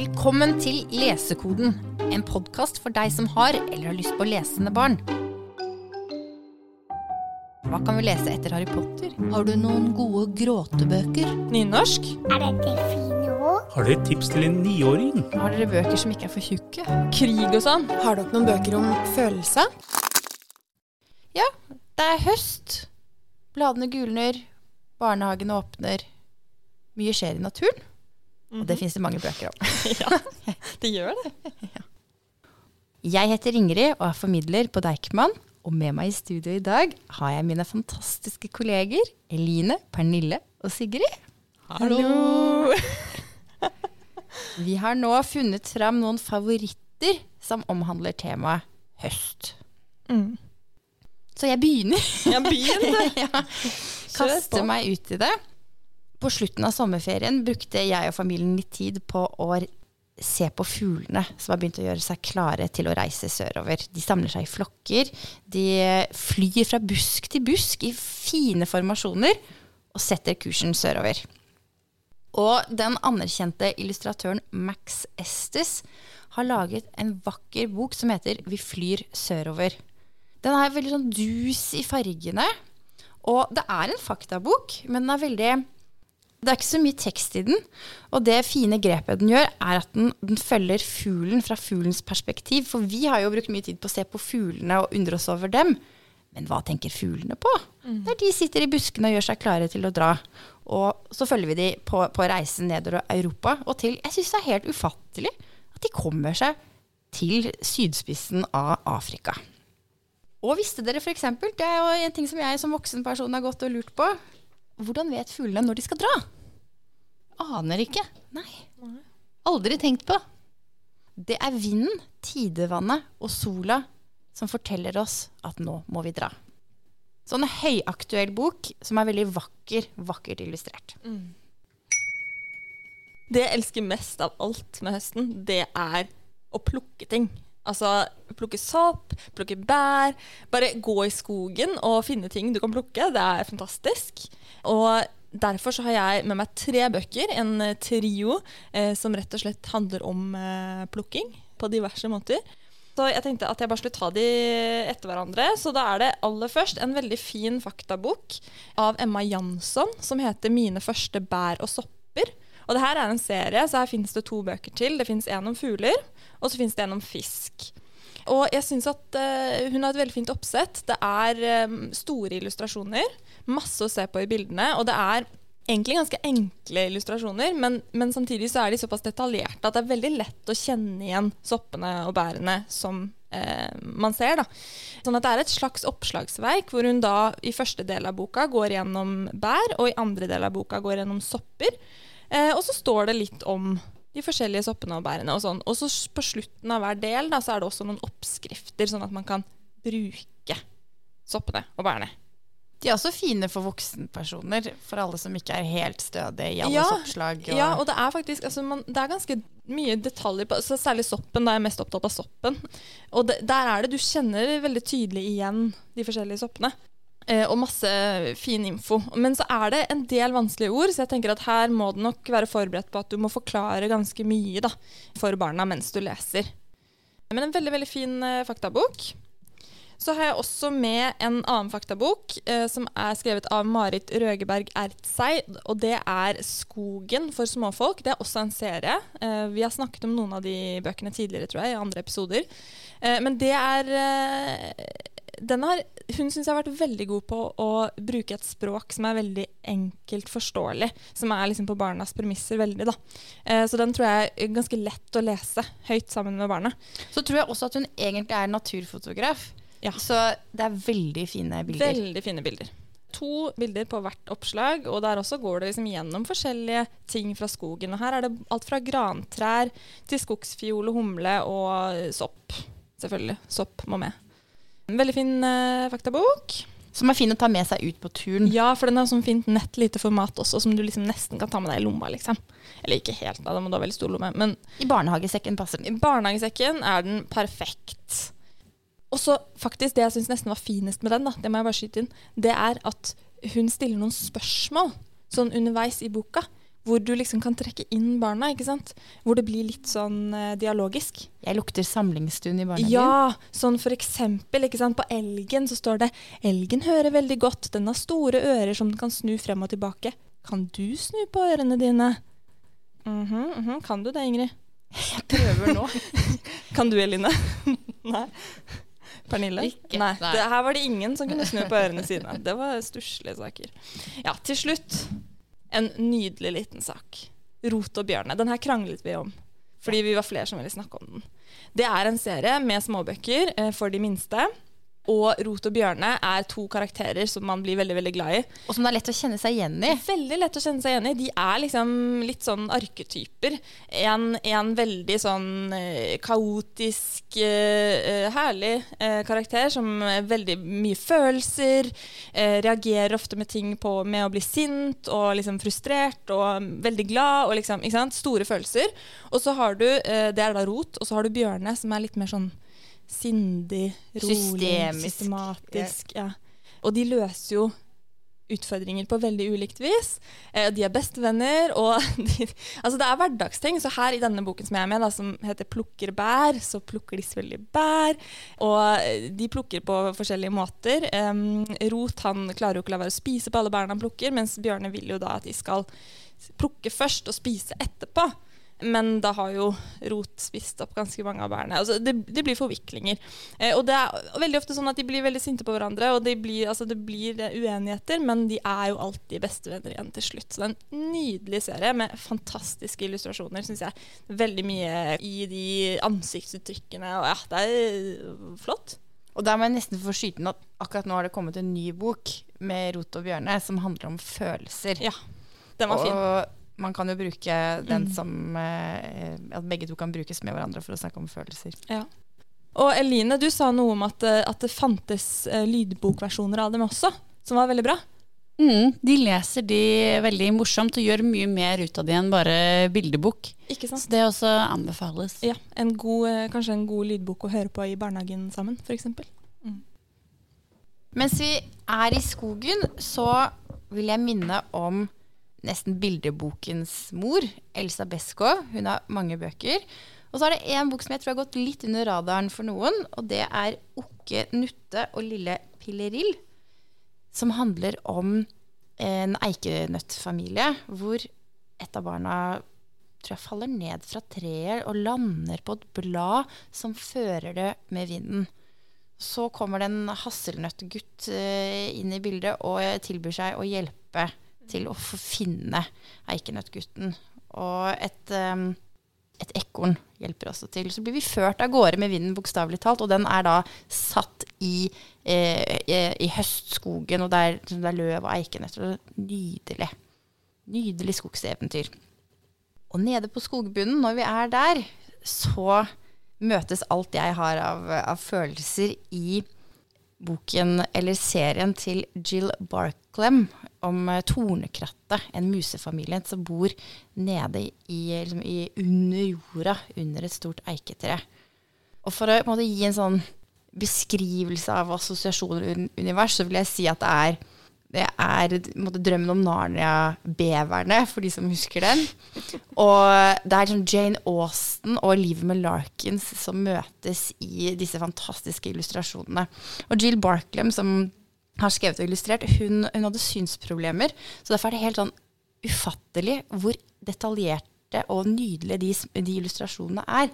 Velkommen til Lesekoden, en podkast for deg som har eller har lyst på lesende barn. Hva kan vi lese etter Harry Potter? Har du noen gode gråtebøker? Nynorsk? Er dette fine ord? Har dere et tips til en niåring? Har dere bøker som ikke er for tjukke? Krig og sånn? Har dere noen bøker om følelse? Ja, det er høst. Bladene gulner, barnehagen åpner. Mye skjer i naturen. Og det fins det mange bøker om. Ja, det gjør det. Jeg heter Ingrid og er formidler på Deichman. Og med meg i studio i dag har jeg mine fantastiske kolleger Eline, Pernille og Sigrid. Hallo! Vi har nå funnet fram noen favoritter som omhandler temaet høst. Mm. Så jeg begynner. Jeg begynner. ja. Kaster meg ut i det. På slutten av sommerferien brukte jeg og familien litt tid på å se på fuglene som har begynt å gjøre seg klare til å reise sørover. De samler seg i flokker. De flyr fra busk til busk i fine formasjoner og setter kursen sørover. Og den anerkjente illustratøren Max Estes har laget en vakker bok som heter 'Vi flyr sørover'. Den er veldig sånn dus i fargene. Og det er en faktabok, men den er veldig Det er ikke så mye tekst i den. Og det fine grepet den gjør, er at den, den følger fuglen fra fuglens perspektiv. For vi har jo brukt mye tid på å se på fuglene og undre oss over dem. Men hva tenker fuglene på? Der de sitter i buskene og gjør seg klare til å dra. Og så følger vi de på, på reisen nedover Europa og til Jeg syns det er helt ufattelig at de kommer seg til sydspissen av Afrika. Og visste dere f.eks., det er jo en ting som jeg som voksen person har gått og lurt på, hvordan vet fuglene når de skal dra? Aner ikke. Nei. Aldri tenkt på. Det er vinden, tidevannet og sola som forteller oss at nå må vi dra. Sånn en høyaktuell bok som er veldig vakker, vakkert illustrert. Det jeg elsker mest av alt med høsten, det er å plukke ting. Altså plukke sopp, plukke bær. Bare gå i skogen og finne ting du kan plukke. Det er fantastisk. Og derfor så har jeg med meg tre bøker, en eh, trio, eh, som rett og slett handler om eh, plukking på diverse måter. Så jeg tenkte at jeg bare skulle ta de etter hverandre. Så da er det aller først en veldig fin faktabok av Emma Jansson som heter 'Mine første bær og sopper'. Og det her er en serie, så her finnes det to bøker til. Det finnes en om fugler, og så finnes det en om fisk. Og jeg syns at uh, hun har et veldig fint oppsett. Det er um, store illustrasjoner. Masse å se på i bildene. Og det er egentlig ganske enkle illustrasjoner, men, men samtidig så er de såpass detaljerte at det er veldig lett å kjenne igjen soppene og bærene som eh, man ser. da. Sånn at det er et slags oppslagsverk hvor hun da i første del av boka går gjennom bær, og i andre del av boka går gjennom sopper. Eh, og så står det litt om de forskjellige soppene og bærene og sånn. Og så på slutten av hver del da, så er det også noen oppskrifter, sånn at man kan bruke soppene og bærene. De er også fine for voksenpersoner, for alle som ikke er helt stødige i alle Ja, soppslag. Og, Ja, og det er faktisk altså man, Det er ganske mye detaljer på altså Særlig soppen. Da er jeg mest opptatt av soppen. Og det, der er det Du kjenner veldig tydelig igjen de forskjellige soppene. Eh, og masse fin info. Men så er det en del vanskelige ord, så jeg tenker at her må du nok være forberedt på at du må forklare ganske mye da, for barna mens du leser. Men en veldig, veldig fin eh, faktabok. Så har jeg også med en annen faktabok eh, som er skrevet av Marit Røgeberg Ertsei. Og det er 'Skogen for småfolk'. Det er også en serie. Eh, vi har snakket om noen av de bøkene tidligere, tror jeg, i andre episoder. Eh, men det er eh, har, Hun syns jeg har vært veldig god på å bruke et språk som er veldig enkelt forståelig. Som er liksom på barnas premisser veldig, da. Eh, så den tror jeg er ganske lett å lese høyt sammen med barna. Så tror jeg også at hun egentlig er naturfotograf. Ja. Så det er veldig fine bilder. Veldig fine bilder. To bilder på hvert oppslag, og der også går det liksom gjennom forskjellige ting fra skogen. Og her er det alt fra grantrær til skogsfiol og humle og sopp. Selvfølgelig. Sopp må med. En veldig fin eh, faktabok. Som er fin å ta med seg ut på turen. Ja, for den har sånn fint nett lite format også, som du liksom nesten kan ta med deg i lomma, liksom. Eller ikke helt, da, da må du ha veldig stor lomme. Men I barnehagesekken passer den. i barnehagesekken er den perfekt. Og så faktisk det jeg syns nesten var finest med den, da, det må jeg bare skyte inn, det er at hun stiller noen spørsmål sånn underveis i boka. Hvor du liksom kan trekke inn barna, ikke sant? Hvor det blir litt sånn eh, dialogisk. Jeg lukter samlingsstund i barnehagen. Ja, sånn for eksempel, ikke sant, på elgen så står det Elgen hører veldig godt, den har store ører som den kan snu frem og tilbake. Kan du snu på ørene dine? Mhm, mhm, Kan du det, Ingrid? Jeg prøver nå. Kan du, Eline? Nei. Pernille? Ikke. Nei. Nei. Det, her var det ingen som kunne snu på ørene sine. Det var stusslige saker. Ja, til slutt en nydelig liten sak. Rot og bjørne. Den her kranglet vi om. Fordi vi var flere som ville snakke om den. Det er en serie med småbøker eh, for de minste. Og Rot og Bjørne er to karakterer som man blir veldig veldig glad i. Og som det er lett å kjenne seg igjen i. Veldig lett å kjenne seg igjen i. De er liksom litt sånn arketyper. En, en veldig sånn eh, kaotisk, eh, herlig eh, karakter som er veldig mye følelser. Reagerer ofte med ting på med å bli sint og liksom frustrert og veldig glad og liksom? Store følelser. Og så har du, det er da Rot, og så har du Bjørne som er litt mer sånn sindig, rolig, systematisk. systematisk. Ja. Og de løser jo utfordringer på veldig ulikt vis. Eh, de er bestevenner, og de, altså det er hverdagsting. Så her i denne boken som jeg er med, da, som heter 'Plukker bær', så plukker de selvfølgelig bær. Og eh, de plukker på forskjellige måter. Eh, Rot han klarer jo ikke å la være å spise på alle bærene han plukker, mens Bjørne vil jo da at de skal plukke først og spise etterpå. Men da har jo Rot spist opp ganske mange av bærene. Altså, det, det blir forviklinger. Eh, og det er veldig ofte sånn at de blir veldig sinte på hverandre, og de blir, altså, det blir eh, uenigheter, men de er jo alltid bestevenner igjen til slutt. Så det er en nydelig serie med fantastiske illustrasjoner, syns jeg. Veldig mye i de ansiktsuttrykkene, og ja, det er flott. Og der må jeg nesten få skyte inn at akkurat nå har det kommet en ny bok med Rot og Bjørne som handler om følelser. Ja, den var fin. Man kan jo bruke den som eh, At begge to kan brukes med hverandre for å snakke om følelser. Ja. Og Eline, du sa noe om at, eh, at det fantes eh, lydbokversjoner av dem også, som var veldig bra. Mm, de leser de veldig morsomt og gjør mye mer ut av de enn bare bildebok. Ikke sant? Så det også anbefales. Ja, en god, eh, kanskje en god lydbok å høre på i barnehagen sammen, f.eks. Mens vi er i skogen, så vil jeg minne om nesten bildebokens mor, Elsa Beskow. Hun har mange bøker. Og så er det én bok som jeg tror har gått litt under radaren for noen, og det er Okke Nutte og Lille Pillerill. Som handler om en eikenøttfamilie hvor et av barna tror jeg faller ned fra treet og lander på et blad som fører det med vinden. Så kommer det en hasselnøttgutt eh, inn i bildet og tilbyr seg å hjelpe til å få finne eikenøttgutten. Og et, eh, et ekorn hjelper også til. Så blir vi ført av gårde med vinden, bokstavelig talt. Og den er da satt i, eh, i, i høstskogen, og det det er løv og eikenøtter. Nydelig. Nydelig skogseventyr. Og nede på skogbunnen, når vi er der, så møtes alt jeg har av, av følelser i boken eller serien til Jill Barclem om eh, Tornekrattet, en musefamilie som bor nede i, liksom, i, under jorda, under et stort eiketre. Og for å måte, gi en sånn beskrivelse av assosiasjoner i univers, så vil jeg si at det er, det er måte, drømmen om Narnia-beverne, for de som husker den. Og det er liksom Jane Austen og livet med Larkins som møtes i disse fantastiske illustrasjonene. Og Jill Barklem, som har skrevet og illustrert, hun, hun hadde synsproblemer. Så derfor er det helt sånn ufattelig hvor detaljerte og nydelige de, de illustrasjonene er.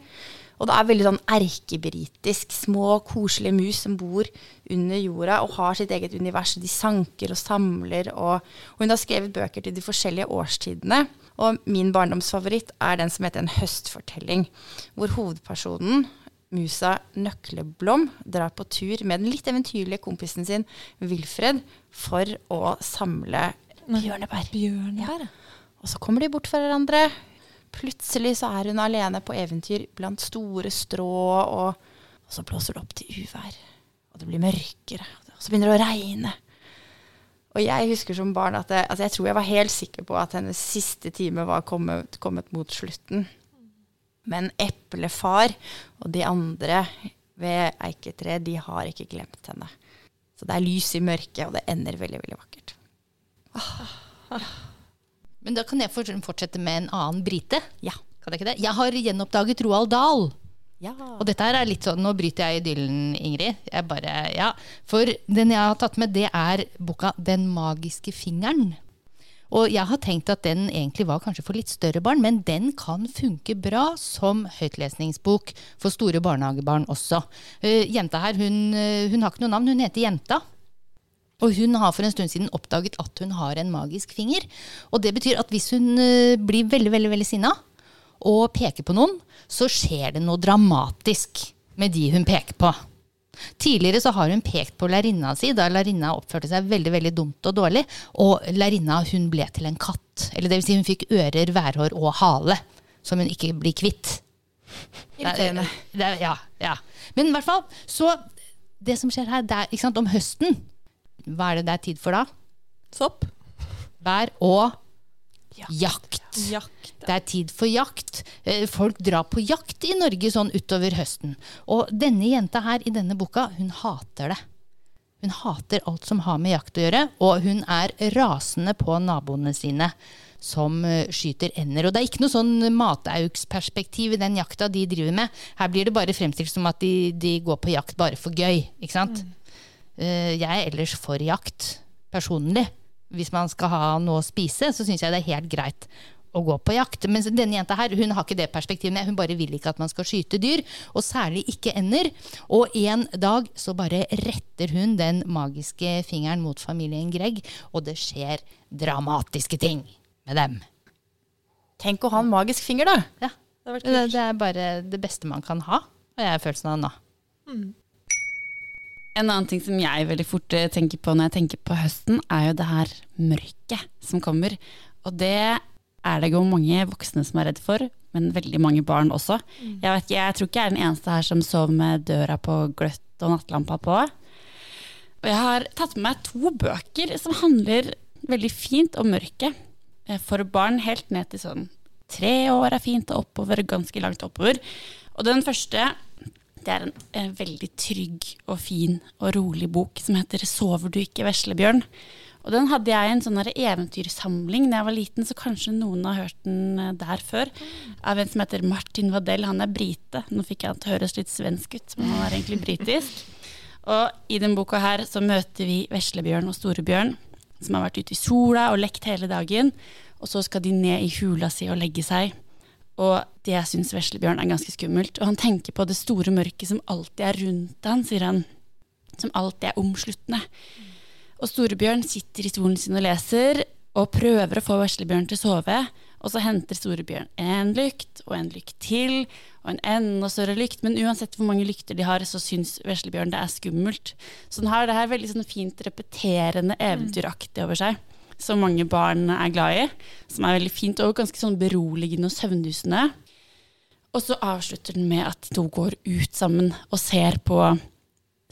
Og det er veldig sånn erkebritisk. Små, koselige mus som bor under jorda og har sitt eget univers. De sanker og samler. Og, og hun har skrevet bøker til de forskjellige årstidene. Og min barndomsfavoritt er den som heter En høstfortelling. Hvor hovedpersonen, musa Nøkleblom, drar på tur med den litt eventyrlige kompisen sin Wilfred for å samle bjørnebær. Bjørnebær, ja. Og så kommer de bort fra hverandre. Plutselig så er hun alene på eventyr blant store strå, og, og så blåser det opp til uvær. Og det blir mørkere, og så begynner det å regne. Og jeg husker som barn at det, altså jeg tror jeg var helt sikker på at hennes siste time var kommet, kommet mot slutten. Men eplefar og de andre ved eiketreet, de har ikke glemt henne. Så det er lys i mørket, og det ender veldig, veldig vakkert. Men da kan jeg fortsette med en annen brite. Ja. Kan jeg ikke det? Jeg har gjenoppdaget Roald Dahl. Ja. Og dette her er litt sånn, nå bryter jeg idyllen, Ingrid. Jeg bare, ja. For den jeg har tatt med, det er boka 'Den magiske fingeren'. Og jeg har tenkt at den egentlig var kanskje for litt større barn, men den kan funke bra som høytlesningsbok for store barnehagebarn også. Uh, jenta her, hun, eh, hun har ikke noe navn, hun heter Jenta. Og hun har for en stund siden oppdaget at hun har en magisk finger. Og det betyr at hvis hun uh, blir veldig, veldig, veldig sinna og peker på noen, så skjer det noe dramatisk med de hun peker på. Tidligere så har hun pekt på lærerinna si da lærerinna oppførte seg veldig veldig dumt og dårlig. Og lærerinna hun ble til en katt. Eller det vil si hun fikk ører, værhår og hale. Som hun ikke blir kvitt. Irriterende. Er, ja, ja. Men i hvert fall, så Det som skjer her, det er ikke sant, om høsten Hva er det det er tid for da? Sopp. Bær og jakt. Jakt. Det er tid for jakt. Eh, Folk drar på jakt i Norge sånn utover høsten. Og denne jenta her i denne boka, hun hater det. Hun hater alt som har med jakt å gjøre, og hun er rasende på naboene sine som eh, skyter ender. Og det er ikke noe sånn matauksperspektiv i den jakta de driver med. Her blir det bare fremstilt som at de, de går på jakt bare for gøy. Ikke sant? Mm. Jeg er ellers for jakt, personlig. Hvis man skal ha noe å spise, så syns jeg det er helt greit å gå på jakt. Men denne jenta her, hun har ikke det perspektivet. Hun bare vil ikke at man skal skyte dyr, og særlig ikke ender. Og en dag så bare retter hun den magiske fingeren mot familien Greg, og det skjer dramatiske ting med dem. Tenk å ha en magisk finger, da. Ja. Det Det, det er bare det beste man kan ha, har jeg følelsen av nå. En annen ting som jeg veldig fort eh, tenker på når jeg tenker på høsten, er jo det her mørket som kommer. Og det er det jo mange voksne som er redd for, men veldig mange barn også. Jeg, vet, ikke, jeg tror ikke jeg er den eneste her som sov med døra på gløtt og nattlampa på. Og jeg har tatt med meg to bøker som handler veldig fint om mørket. Eh, For barn helt ned til sånn tre år er fint, og oppover, ganske langt oppover. Og den første det er en, en, veldig trygg og fin og rolig bok som heter 'Sover du ikke, veslebjørn'. Og den hadde jeg i en sånn eventyrsamling da jeg var liten, så kanskje noen har hørt den eh, der før. Av en som heter Martin Waddell. Han er brite. Nå fikk jeg han til å høres litt svensk ut, men han er egentlig britisk. Og i den boka her så møter vi veslebjørn og storebjørn, som har vært ute i sola og lekt hele dagen. Og så skal de ned i hula si og legge seg. Og det syns veslebjørn er ganske skummelt. Og han tenker på det store mørket som alltid er rundt han, sier han. Som alltid er omsluttende. Og Storebjørn sitter i stolen sin og leser, og prøver å få veslebjørn til å sove. Og så henter Storebjørn en lykt, og en lykt til, og en enda større lykt. Men uansett hvor mange lykter de har, så syns veslebjørn det er skummelt. Så den har det her veldig sånn fint repeterende eventyraktig over seg. Som mange barn er glad i. Som er veldig fint og ganske sånn beroligende og søvndyssende. Og så avslutter den med at de to går ut sammen og ser på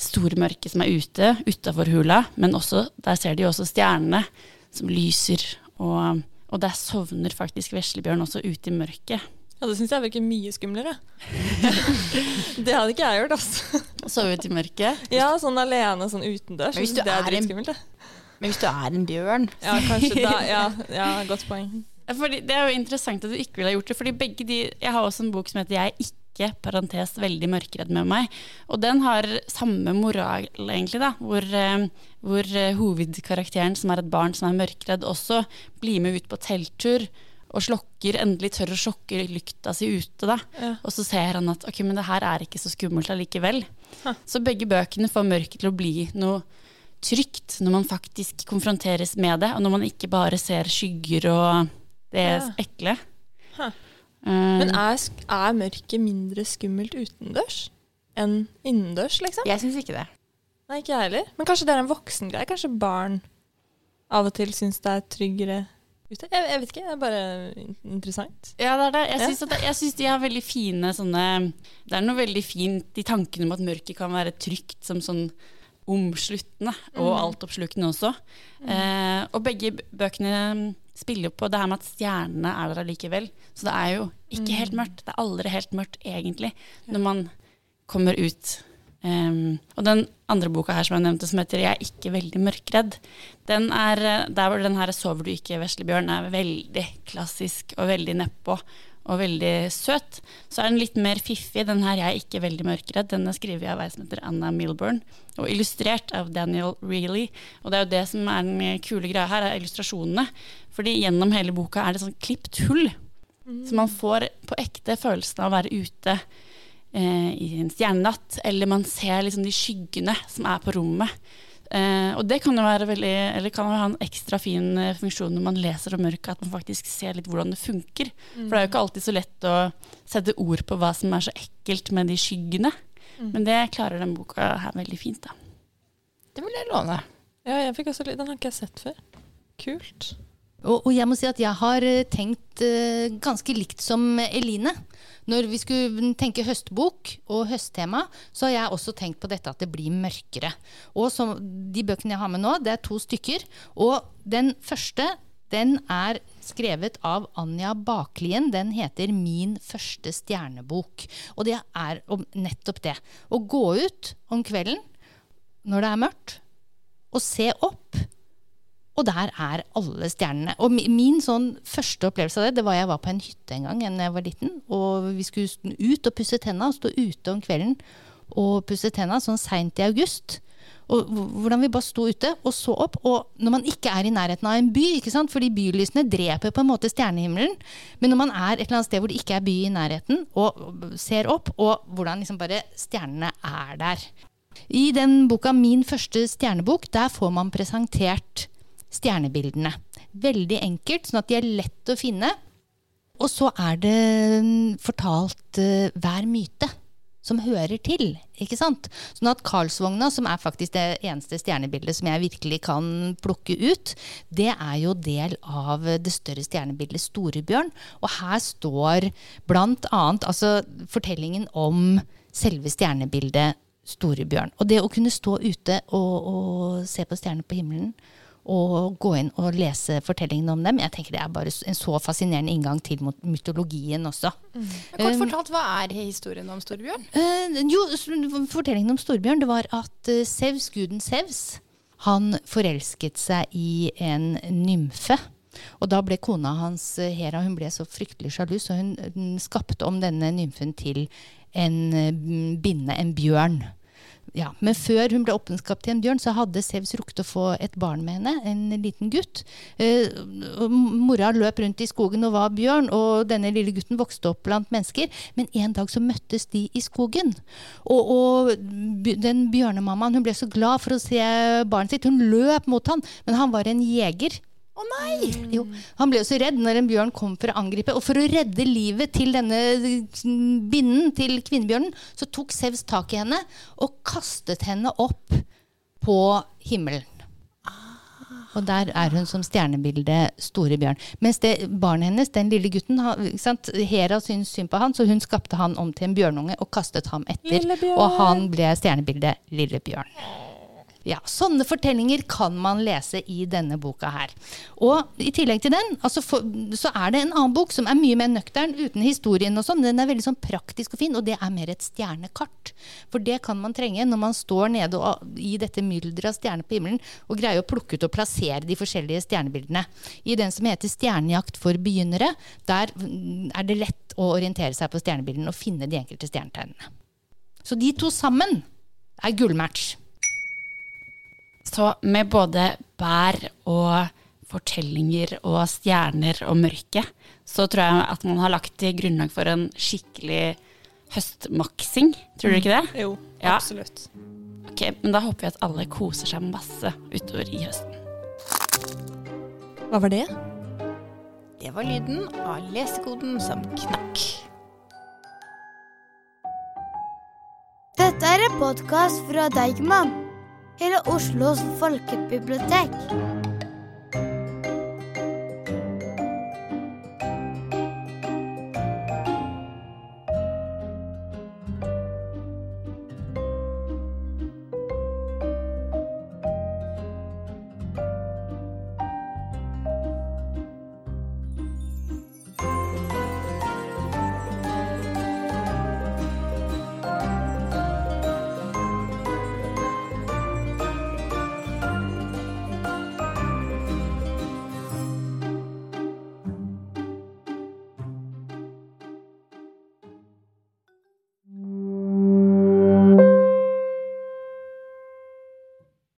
store mørket som er ute, utafor hula, men også, der ser de også stjernene som lyser, og, og der sovner faktisk veslebjørn også ute i mørket. Ja, det syns jeg virker mye skumlere. det hadde ikke jeg gjort, altså. Sove ute i mørket. Ja, sånn alene, sånn utendørs. Hvis du Det er en- det. Men hvis du er en bjørn Ja, kanskje da. Ja, ja godt poeng. Fordi, det er jo interessant at du ikke ville ha gjort det, fordi begge de Jeg har også en bok som heter 'Jeg er ikke', parentes, veldig mørkredd med meg. Og den har samme moral, egentlig, da. Hvor, eh, hvor eh, hovedkarakteren, som er et barn som er mørkredd, også blir med ut på telttur. Og slokker, endelig tør å slokke lykta si ute, da. Ja. Og så ser han at ok, men det her er ikke så skummelt allikevel. Så begge bøkene får mørket til å bli noe trygt når man faktisk konfronteres med det, og når man ikke bare ser skygger og det Ja. ekle. Huh. Eh, Men er, er mørket mindre skummelt utendørs enn innendørs, liksom? Jeg syns ikke det. Nei, ikke jeg heller. Men kanskje det er en voksengreie? Kanskje barn av og til syns det er tryggere ute? Jeg, jeg vet ikke, det er bare interessant. Ja, det er det. Jeg Ja. syns, syns de har veldig fine sånne Det er noe veldig fint i tankene om at mørket kan være trygt som sånn omsluttende, og altoppslukende også. Eh, og begge bøkene spiller jo på det her med at stjernene er der allikevel. Så det er jo ikke helt mørkt. Det er aldri helt mørkt, egentlig, når man kommer ut Um, og den andre boka her som jeg nevnte, som heter 'Jeg er ikke veldig mørkredd', den er, eh, der hvor den her 'Sover du ikke, veslebjørn' er veldig klassisk og veldig nedpå og veldig søt. Så er den litt mer fiffig. Den her 'Jeg er ikke veldig mørkredd', den er skrevet av ei som heter Anna Milburn, og illustrert av Daniel Reilly. Og det er jo det som er den kule greia her, er illustrasjonene. Fordi gjennom hele boka er det sånn klipt hull. Så man får på ekte følelsen av å være ute eh, i en stjernenatt, eller man ser liksom de skyggene som er på rommet. Eh, og det kan jo være veldig, eller kan jo ha en ekstra fin eh, funksjon når man leser om mørket, at man faktisk ser litt hvordan det funker. For det er jo ikke alltid så lett å sette ord på hva som er så ekkelt med de skyggene. Men det klarer den boka her veldig fint, da. Det vil jeg låne. Ja, jeg fikk også litt, Den har ikke jeg sett før. Kult. Og, og jeg må si at jeg har eh, tenkt uh, ganske likt som Eline. Når vi skulle tenke høstbok og høsttema, så har jeg også tenkt på dette at det blir mørkere. Og som, de bøkene jeg har med nå, det er to stykker. Og den første, den er skrevet av Anja Baklien. Den heter 'Min første stjernebok'. Og det er nettopp det. Å gå ut om kvelden når det er mørkt, og se opp. Og der er alle stjernene. Og min sånn første opplevelse av det, det var jeg var på en hytte en gang da jeg var liten. Og vi skulle ut og pusse tenna, og stå ute om kvelden og pusse tenna sånn seint i august. Og hvordan vi bare sto ute og så opp. Og når man ikke er i nærheten av en by, ikke sant? fordi bylysene dreper på en måte stjernehimmelen. Men når man er et eller annet sted hvor det ikke er by i nærheten, og ser opp, og hvordan liksom bare stjernene er der. I den boka Min første stjernebok, der får man presentert stjernebildene. Veldig enkelt, sånn at de er lett å finne. Og så er det mm, fortalt eh, hver myte som hører til. ikke sant? Sånn at Karlsvogna, som er faktisk det eneste stjernebildet som jeg virkelig kan plukke ut, det er jo del av det større stjernebildet Storebjørn. Og her står blant annet altså, fortellingen om selve stjernebildet Storebjørn. Og det å kunne stå ute og, og se på stjerner på himmelen, og gå inn og lese fortellingene om dem. Jeg tenker Det er bare en så fascinerende inngang til mytologien også. Kort fortalt, hva er historien om Storbjørn? Uh, jo, fortellingen om Storbjørn det var at uh, Sevs, guden Sevs, han forelsket seg i en nymfe. Og da ble kona hans, eh, Hera, hun ble så fryktelig sjalu, så hun mm, skapte om denne nymfen til en eh, binne, en bjørn. Ja, Men før hun ble oppskapt til en bjørn, så hadde Sevs rukket å få et barn med henne. En liten gutt. Eh, mora løp rundt i skogen og var bjørn, og denne lille gutten vokste opp blant mennesker. Men en dag så møttes de i skogen. Og, og den bjørnemammaen hun ble så glad for å se barnet sitt. Hun løp mot han, men han var en jeger. Å nei! Jo, han ble jo så redd når en bjørn kom for å angripe. Og for å redde livet til denne mm, binnen, til kvinnebjørnen, så tok Sevs tak i henne og kastet henne opp på himmelen. Og der er hun som stjernebilde Store bjørn. Mens det barnet hennes, den lille gutten? Hera syntes synd på han, så hun skapte han om til en bjørnunge og kastet ham etter. Og han ble stjernebildet Lille bjørn. Ja, Sånne fortellinger kan man lese i denne boka her. Og i tillegg til den, altså for, så er det en annen bok som er mye mer nøktern, uten historien og sånn. Den er veldig sånn praktisk og fin, og det er mer et stjernekart. For det kan man trenge når man står nede og, i dette mylderet av stjerner på himmelen og greier å plukke ut og plassere de forskjellige stjernebildene. I den som heter 'Stjernejakt for begynnere', der er det lett å orientere seg på stjernebildene og finne de enkelte stjernetegnene. Så de to sammen er gullmatch. Så med både bær og fortellinger og stjerner og mørke, så tror jeg at man har lagt til grunnlag for en skikkelig høstmaksing. Tror du ikke det? Jo, Ja. absolutt. Ok, Men da håper jeg at alle koser seg masse utover i høsten. Hva var det? Det var lyden av lesekoden som knakk. Dette er en podkast fra Deichman. Hele Oslos folkebibliotek.